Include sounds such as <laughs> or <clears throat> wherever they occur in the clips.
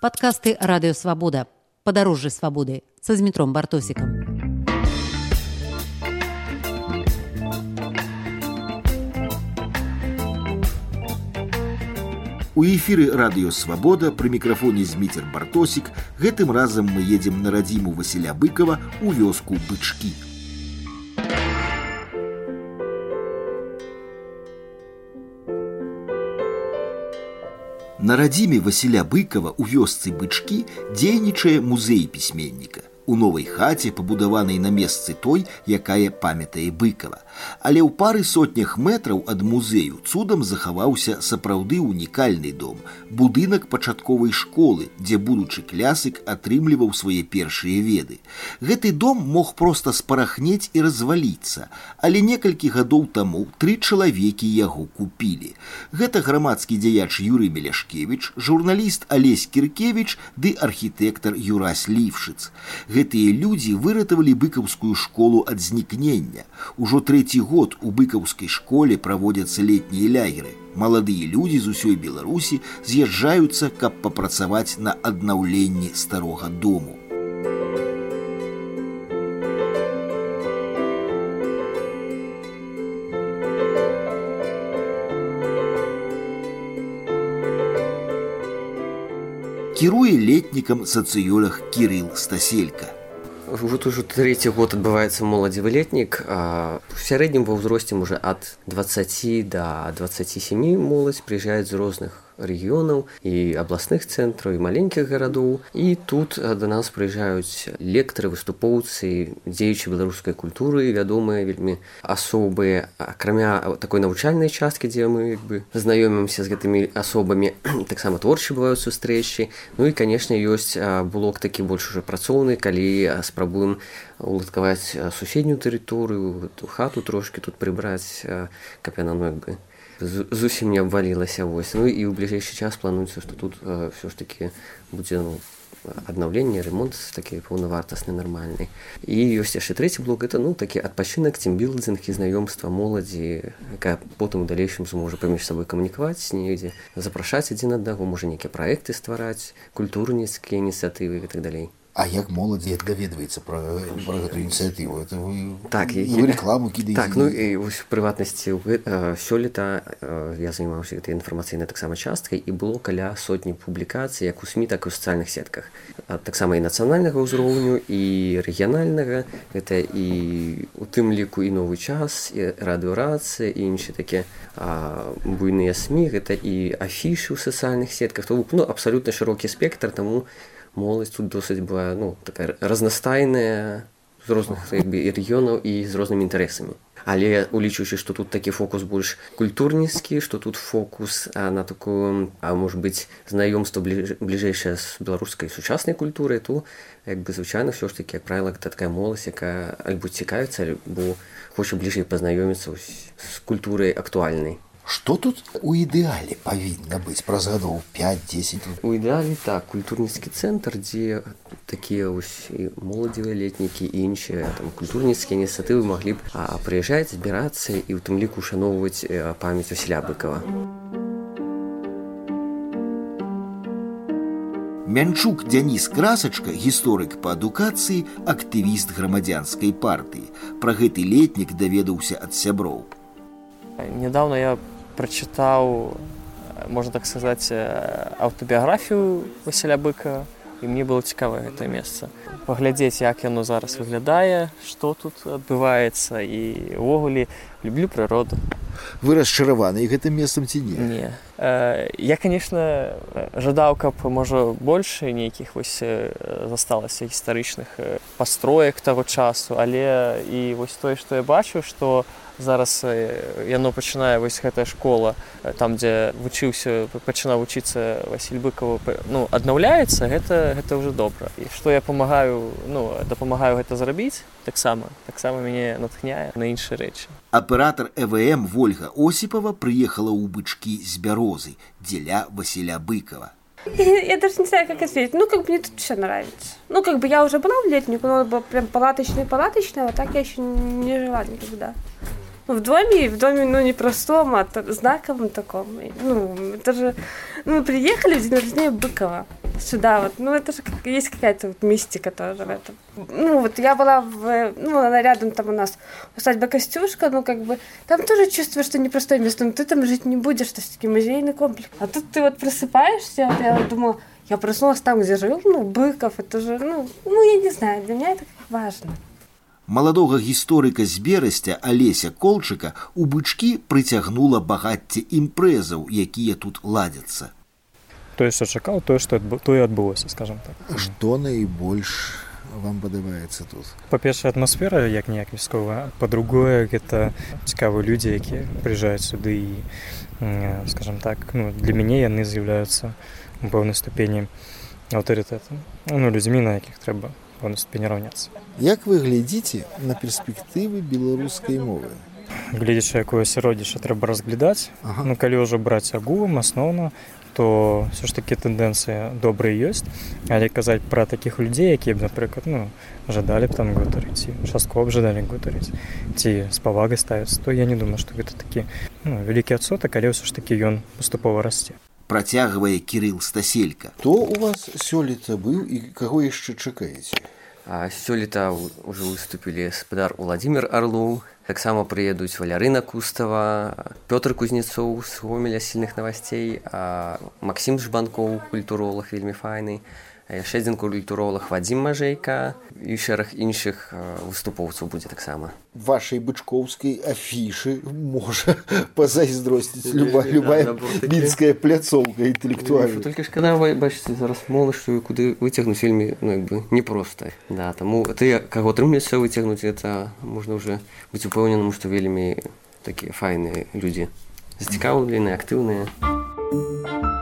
Подкасты «Радио Свобода». Подорожье свободы со Змитром Бартосиком. У эфіры радыёвабода пры мікрафоне зміцер бартосік гэтым разам мы едзем на радзіму Васіля быкова у вёску бычкі. На радзіме Васіля быкова у вёсцы бычкі дзейнічае музей пісьменніка у новай хаце пабудаванай на месцы той якая памятае быкова але ў пары сотнях метраў ад музею цудам захаваўся сапраўды унікальны дом будынак пачатковай школы дзе будучы клясык атрымліваў свае першыя веды. Гэты дом мог проста спарахнець і разваліцца але некалькі гадоў таму тры чалавекі яго купілі. Гэта грамадскі дзяяч юрый меляшкевич журналіст алесь кіркевич ды архітэктар юрась лівшыц гэтыя людзі выратавалі быкаўскую школу ад знікнення ужо трэці год у быкаўскай школе праводзяцца летнія лягеры маладыя людзі з усёй беларусі з'язджаюцца каб папрацаваць на аднаўленні старога дому Кіруе летнікам сацыёлях кірыл стаселька вот уже третий год адбываецца моладзевы летнік в сярэднім ва ўзросце можа ад 20 до 27 моладзь прыязджаюць з розных рэгіёнаў і абласных цэнтраў і маленькіх гарадоў. І тут да нас прыязджаюць лектары выступоўцы дзеючы беларускай культуры вядомыя вельмі асобы акрамя такой навучальнай часткі дзе мы як бы знаёмімся з гэтымі асобамі <clears throat> таксама творчы бываюць сустрэчы. Ну і канешне ёсць блок такі больш уже працоўны калі спрабуем уладкаваць суседнюю тэрыторыю хату трошки тут прыбраць каб яна ну як бы зусім не абвалілася вось ну і ў бліжэйшы час плануецца што тут э, все ж таки будзе ну, аднаўленне ремонт такі паўнавартасны нармальны і ёсць яшчэ трэці блок это ну такі адпачынак цімбілдзінг і знаёмства моладзі якая потым у далейшым зможа паміж сабой камунікаваць недзе запрашаць адзін аднаго можа нейкія праекты ствараць культурніцкія ініцыятывы і так далей А як моладзі даведваецца пра, пра гэту ініцыятыву это вы, так і рекламу кідаеце так ну і вось прыватнасці сёлета я займаўся гэтай інфармацыйнай таксама часткай і было каля сотні публікацый як у сМ так у сацыяльных сетках таксама і нацыянальнага ўзроўню і рэгіянальнага гэта і у тым ліку і новы час і радыорацыя і іншыя такія буйныя сМ гэта і афішы ў сацыяльных сетках то ну абсалютна шырокі спектр таму моладзь тут досыць была ну такая разнастайная з розных рэгіёнаў і з рознымі інтарэсамі але улічваючы што тут такі фокус больш культурніцкі што тут фокус а, на такую а может быть знаёмства бліжэйшае з беларускай сучаснай культуры то як бы звычайна ўсё ж таки як правіла такая моладзь якая альбо цікавіцца альбо хоча бліжэй пазнаёміцца з культурай актуальнай Што тут у ідэале павінна быць праз гадоў 5-10 у ідэале так культурніцкі цэнтр дзе такія вось моладзевыя летнікі і іншыя там культурніцкія ініцыятывы маглі б прыязджаць збірацца і ў тым ліку ушаноўваць памяць Васіля быкова Мянчук Дзяніс красачка гісторык па адукацыі актывіст грамадзянскай партыі. Пра гэты летнік даведаўся ад сяброў. Недавно я прачытаў можна так сказаць аўтабіяграфію Васіля быка і мне было цікава гэта месца. Паглядзець як яно зараз выглядае што тут адбываецца і увогуле люблю прыроду. Вы расчараваны гэтым месцам ці не? Не я конечно жадаў каб можа больш нейкіх вось засталася гістарычных пастроек таго часу але і вось тое што я бачу што зараз яно пачынае вось гэтая школа там дзе вучыўся пачынаў вучыцца Васіль быкова ну аднаўляецца гэта гэта ўжо добра. І што я памагаю ну дапамагаю гэта зрабіць таксама таксама мяне натхняе на іншыя рэчы. Аператор эвм ольга осипова прыехала ў бычкі з бярозы дзеля Васіля быкова <laughs> Я даже не знаю, как ответить. Ну, как бы мне тут все нравится. Ну, как бы я уже была в летнику, но прям палаточное-палаточное, а так я еще не жила никогда. В доме, в доме, ну, не простом, а знаковом таком. Ну, это же, ну, мы приехали в день рождения Быкова сюда вот, ну, это же как, есть какая-то вот мистика тоже в этом. Ну, вот я была в, ну, она рядом там у нас усадьба Костюшка, ну, как бы, там тоже чувствуешь, что непростое место, но ты там жить не будешь, что все-таки музейный комплекс. А тут ты вот просыпаешься, вот я вот думала, я проснулась там, где жил, ну, Быков, это же, ну, ну, я не знаю, для меня это важно. Маладога гісторыка з берасця Алеся Колчыка у бычкі прыцягнула багацце імпрэзаў, якія тут ладзяцца. Тое, што чакаў, тое, што тое адбылося, скажем так. Што найбольш вам падабаецца тут? Па-першая атмасфера як ніяк мясковая, па-другое, гэта цікавыя людзі, якія прыязджаюць сюды і скажем так, ну, для мяне яны з'яўляюцца у пэўнай ступені аўтарытэтам. Ну, людзьмі, на якіх трэба пэўнай ступені раўняцца. Як вы глядзіце на перспектывы беларускай мовы? Гледзячы якое асяроддзіша трэба разглядаць. Ага. Ну калі ўжо браць агулам асноўна, то все ж такі тэндэнцыя добрая ёсць, але казаць пра такіх людзей, якія б, напрыклад, ну, жадалі б там гутарыць часткова б жадалі гутарыць ці з павагай ставіцца, то я не думаю, што гэта такі ну, вялікі адсотак, але ўсё ж такі ён паступова расце. Працягвае кірыл стаселька. То у вас сёлета быў і каго яшчэ чакаеце? сёлета ўжо выступілі гаспадар Владзімир Арлоў, таксама прыедуць валярына Кустава, Пётр Кузнецоў з гомеля сільных навасцей, Макссім Жбанкоў, культуролог вельмі файны яшчэ адзін культуролог вадзім мажэйка і шэраг іншых выступоўцаў будзе таксама. Вашай бычкоўскай афішы можа <laughs> пазайздросціць люба любая мінская пляцоўка інтэлектуальна только шкада бачыце зараз моладжу куды выцягнуць вельмі ну, як бы непроста. Да таму ты каго атрымлецца выцягнуць это можна уже быць упэўненым што вельмі такія файныя людзі. Зацікаўленыя актыўныя. а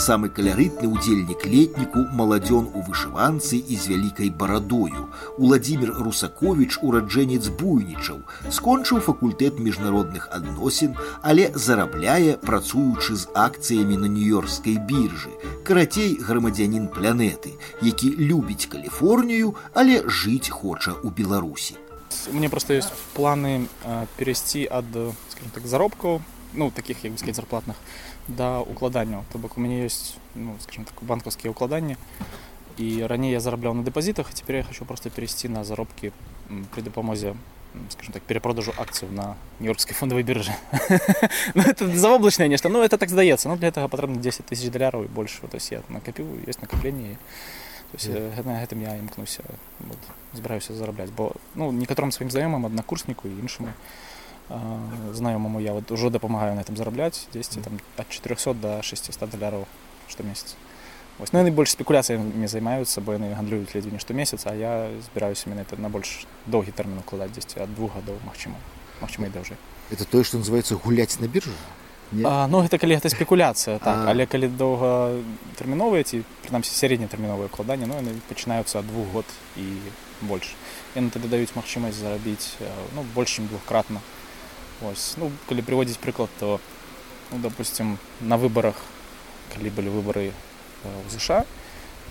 самы калярытны ўдзельнік летніку маладзён у вышыванцы і з вялікай барадою уладзімир русакович ураджэнец буйнічаў скончыў факультэт міжнародных адносін але зарабляе працуючы з акцыямі на нью-йоркскай біржы карацей грамадзянін планеты які любіць каліфорнію але жыць хоча у беларусі мне просто есть планы перейсці ад так заробкаў Ну таких як бы сказать зарплатных да укладання то бок у мяне есть ну скажем так банкаўскія укладанні і раней я зарабляў на дэпазітах цяпер я хочу просто перейсці на заробкі при дапамозе скажем так перепродажу акцыю на нью-йоркской фондовой бирже. <laughs> Ну, это заоблачное нешта ну это так здаецца ну для этого патрэбна 10 тысяч даляраў і больше. То есть я накопіў есть накопленне то есть yeah. на гэтым я імкнуся вот, збіраюся зарабляць бо ну некаторым сваім знаёмым аднакурсніку і іншаму знаёмаму я вот уже дапамагаю на этом зарабляць 10 там от 400 до 600 даляраў штомесяц вось ну, найбольш спекуляцыямі займаюцца бо яны гандлююць ледзьве не штомесяц а я збіраюся менавіта на больш доўгі тэрмін укладаць 10 ад двух гадоў магчыма магчыма і даўжэй это тое што называется гуляць на біржу А, ну гэта калі гэта спекуляцыя так але калі доўгатэрміновыя ці прынамсі сярэднетэрміновыя укладанні ну яны пачынаюцца ад двух год і больш яны тады даюць магчымасць зарабіць ну больш чым двухкратна Ось. Ну, калі прыводзіць прыклад, то ну, допустим на выбарах калі былі выбары ў ЗША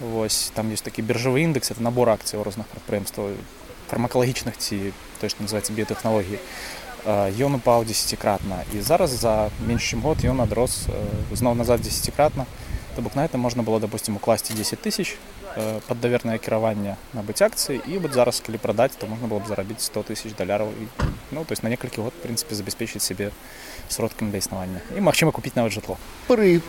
вось там ёсць такі біржавы індекс это набор акцый у розных прадпрыемстваў фармакалагічных ці той што называется біятэхналогіі ён упаў десятикратна і зараз за менш чым год ён адрос зноў назад десятикратна то бок на это можна было допустим укласці 10 тысяч Э, под давернае кіраванне набыць акцыі і вот зараз калі прадаць то можна было б зарабіць 100 тысяч даляраў і ну то есть на некалькі год прынцыпе забяспечыць себе сродкам для існавання і магчыма купіць нават жытло пры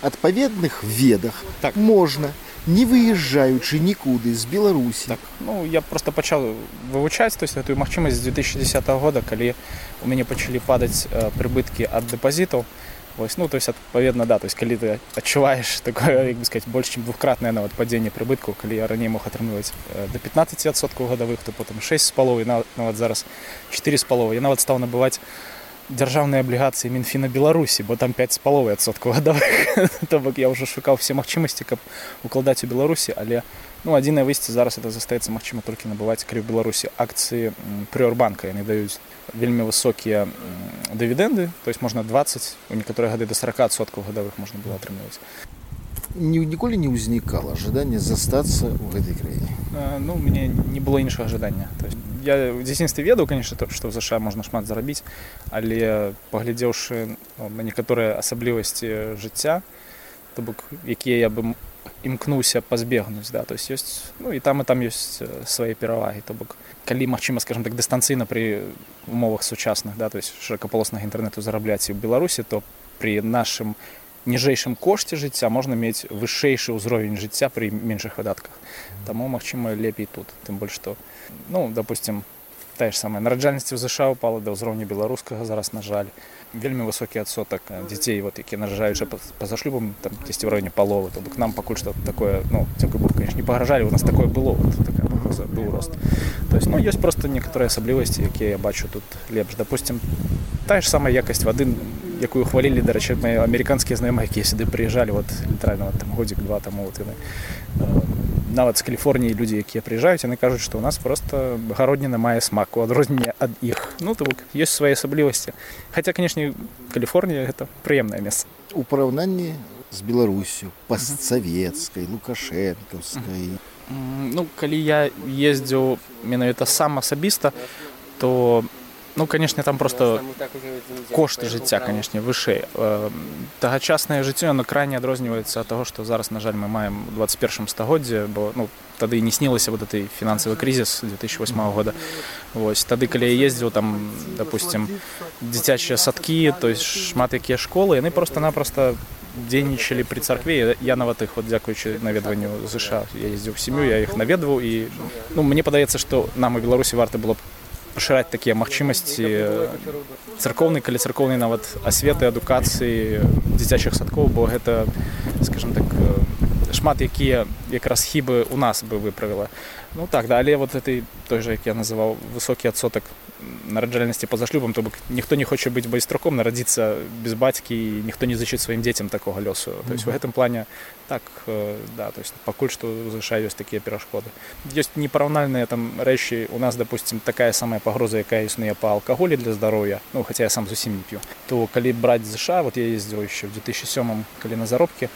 адпаведных ведах так. можна не выязджаючы нікуды з беларусі так ну я просто пачаў вывучаць то есть эту магчымасць 2010 года калі у мяне пачалі падаць э, прыбыткі ад дэпазітаў то Вось, ну то есть адпаведна да то есть калі ты адчуваеш такое як бы сказать больш чым двухкратнае нават падзенне прыбытку калі я раней мог атрымліваць до 15соткаў гадавых то потым 6 з паловай нават зараз 4 з паловы я нават стаў набываць дзяржаўныя аблігацыі мінфіна беларусі бо там 5 з паловай адсоткаў гадавых <laughs> то бок я ўжо шукаў все магчымасці каб укладаць у беларусі але ну адзінае выйсце зараз это застаецца магчыма толькі набываць калі ў беларусі акцыі прыорбанка яны даюць вельмі высокія дывідэнды то есть можна 20 у некаторыя гады до 40соткаў гадавых можна было атрымліваць ніколі не ўзнікала ожидание застацца ў гэтай краіне ну мне не было іншага ожидання. То есть я в дзяцінстве ведаў конечно то што ў ЗША можна шмат зарабіць але паглядзеўшы ну, на некаторыя асаблівасці жыцця то бок якія я бы імкнуўся пазбегнуць да то есть ёсць ну і там і там ёсць свае перавагі то бок калі магчыма скажем так дыстанцыйна пры умовах сучасных да то есть шырокаполоснага інтэрнэту зарабляць ў беларусі то при нашым ніжэйшым кошце жыцця можна мець вышэйшы ўзровень жыцця пры меншых выдатках. Таму магчыма лепей тут. Тым больш што ну допустим тая ж самая нараджальнасці ў ЗША упала да ўзроўню беларускага зараз на жаль. Вельмі высокі адсотак дзяцей вот які наражаюцца па-за шлюбам там дзесьці ў раёне паловы. То бок нам пакуль што такое ну дзякуй бог конечно не пагражалі у нас такое было вот, такая пагроза быў рост. То есть ну ёсць просто некаторыя асаблівасці якія я бачу тут лепш. Допустим тая ж самая якасць вады якую хвалілі дарэчы мои амерыканскія знаёмыя якія сюды прыязджалі вот літаральна там годзік два таму вот яны нават з каліфорніі людзі якія прыязджаюць яны кажуць што ў нас просто гародніна мае смак у адрозненне ад іх ну то бок ёсць свае асаблівасці хаця канешне каліфорнія гэта прыемнае месца у параўнанні з беларусю пастсавецкай лукашэнкаўскай ну калі я ездзіў менавіта сам асабіста то ну канешне там просто кошты жыцця канешне вышэй тагачаснае жыццё на крайне адрозніваецца ад таго што зараз на жаль мы маем 21 стагоддзе бо ну тады не снілася вот этой фінансавы крызіс 2008 года. Вось тады калі я ездзіў там допустим дзіцячыя садкі то есть шмат якія школы яны просто-напросто дзейнічалі пры царкве. Я нават іх вот дзякуючы наведванню ЗША я ездзіў сям'ю я іх наведваў. І ну мне падаецца што нам у беларусі варта было б пашыраць такія магчымасці царкоўнай калі царкоўнай нават асветы адукацыі дзіцячых садкоў бо гэта скажем так шмат якія якраз хібы у нас бы выправіла ну так далее вот этой той же як я называў высокі адсотак нараджальнасці па-за шлюбам то бок ніхто не хоча быць байстраком нарадзіцца без бацькі і ніхто не зачыць сваім дзецям такога лёсу. То есть mm -hmm. у гэтым плане так э, да то есть пакуль што заша ёсць такія перашкоды. Ёсць непараўнальныя там рэчы. У нас допустим такая самая пагроза якая існуе па алкаголі для здароўя. Ну хаця я сам зусім не п'ю. То калі браць ЗША вот я ездзіў еще в 2007 калі на заробкі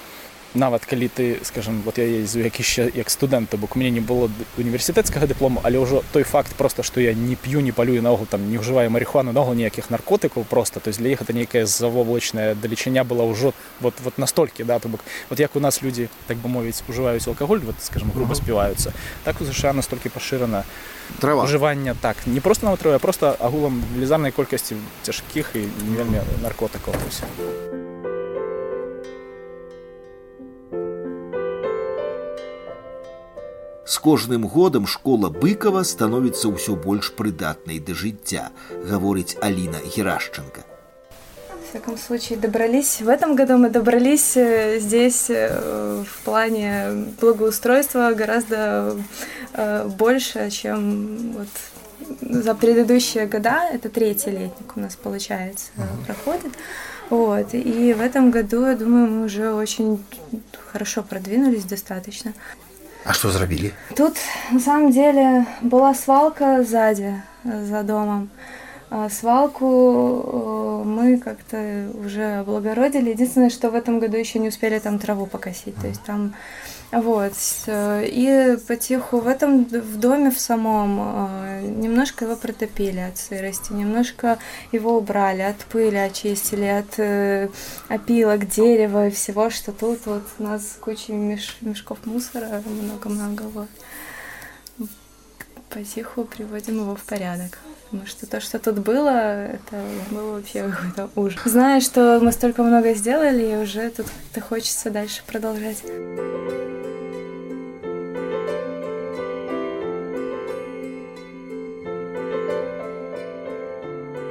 нават калі ты скажем вот я езу як яшчэ як студэнта бок мне не было універсітэцкага дыплому але ўжо той факт просто што я не п'ю не палюю наогул там не ўжываю марихуану ногу ніякіх наркотыкаў просто. То есть для іх это нейкая завоблачная далечыня была ўжо вот вот настолькі да то бок. Вот як у нас людзі так бы мовіць ужываюць алкаголь вот скажем грубо співаюцца так у ЗША настолькі пашырана трава. ужывання так не просто на трое просто агулам велізарнай колькасці цяжкіх і не вельмі наркотыкаў усе З кожным годам школа быкова становіцца ўсё больш прыдатнай да жыцця, гаворыць Алина Герашченко. В всяком случае, добрались. В этом году мы добрались э, здесь э, в плане благоустройства гораздо э, больше, чем вот за предыдущие года. Это третий летник у нас, получается, uh-huh. проходит. Вот. И в этом году, я думаю, мы уже очень хорошо продвинулись достаточно. А что зарабілі? Тут на самом деле была свалка сзади, за домом. А свалку э, мы как-то уже облагородили. Единственное, что в этом году еще не успели там траву покосить. То есть там вот. И потиху в этом в доме в самом э, немножко его протопили от сырости, немножко его убрали, от пыли очистили, от э, опилок, дерева и всего, что тут вот у нас куча меш, мешков мусора, много-много. Вот. Потиху приводим его в порядок. Потому что то, что тут было, это было вообще какой-то ужас. Зная, что мы столько много сделали, и уже тут как-то хочется дальше продолжать.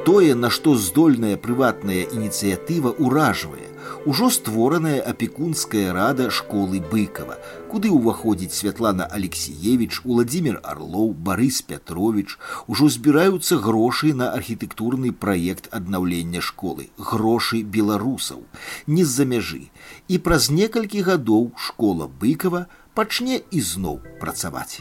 Тое, на што здольная прыватная ініцыятыва ўражвае, ужо створаная апекунская рада школы быкова, куды ўваходзіць Святлана Алексеевич, Владимир Орлоў, Барыс Пятрович, ужо збіраюцца грошы на архітэктурны праект аднаўлення школы, грошы беларусаў, не з-за мяжы. І праз некалькі гадоў школа быкова пачне ізноў працаваць.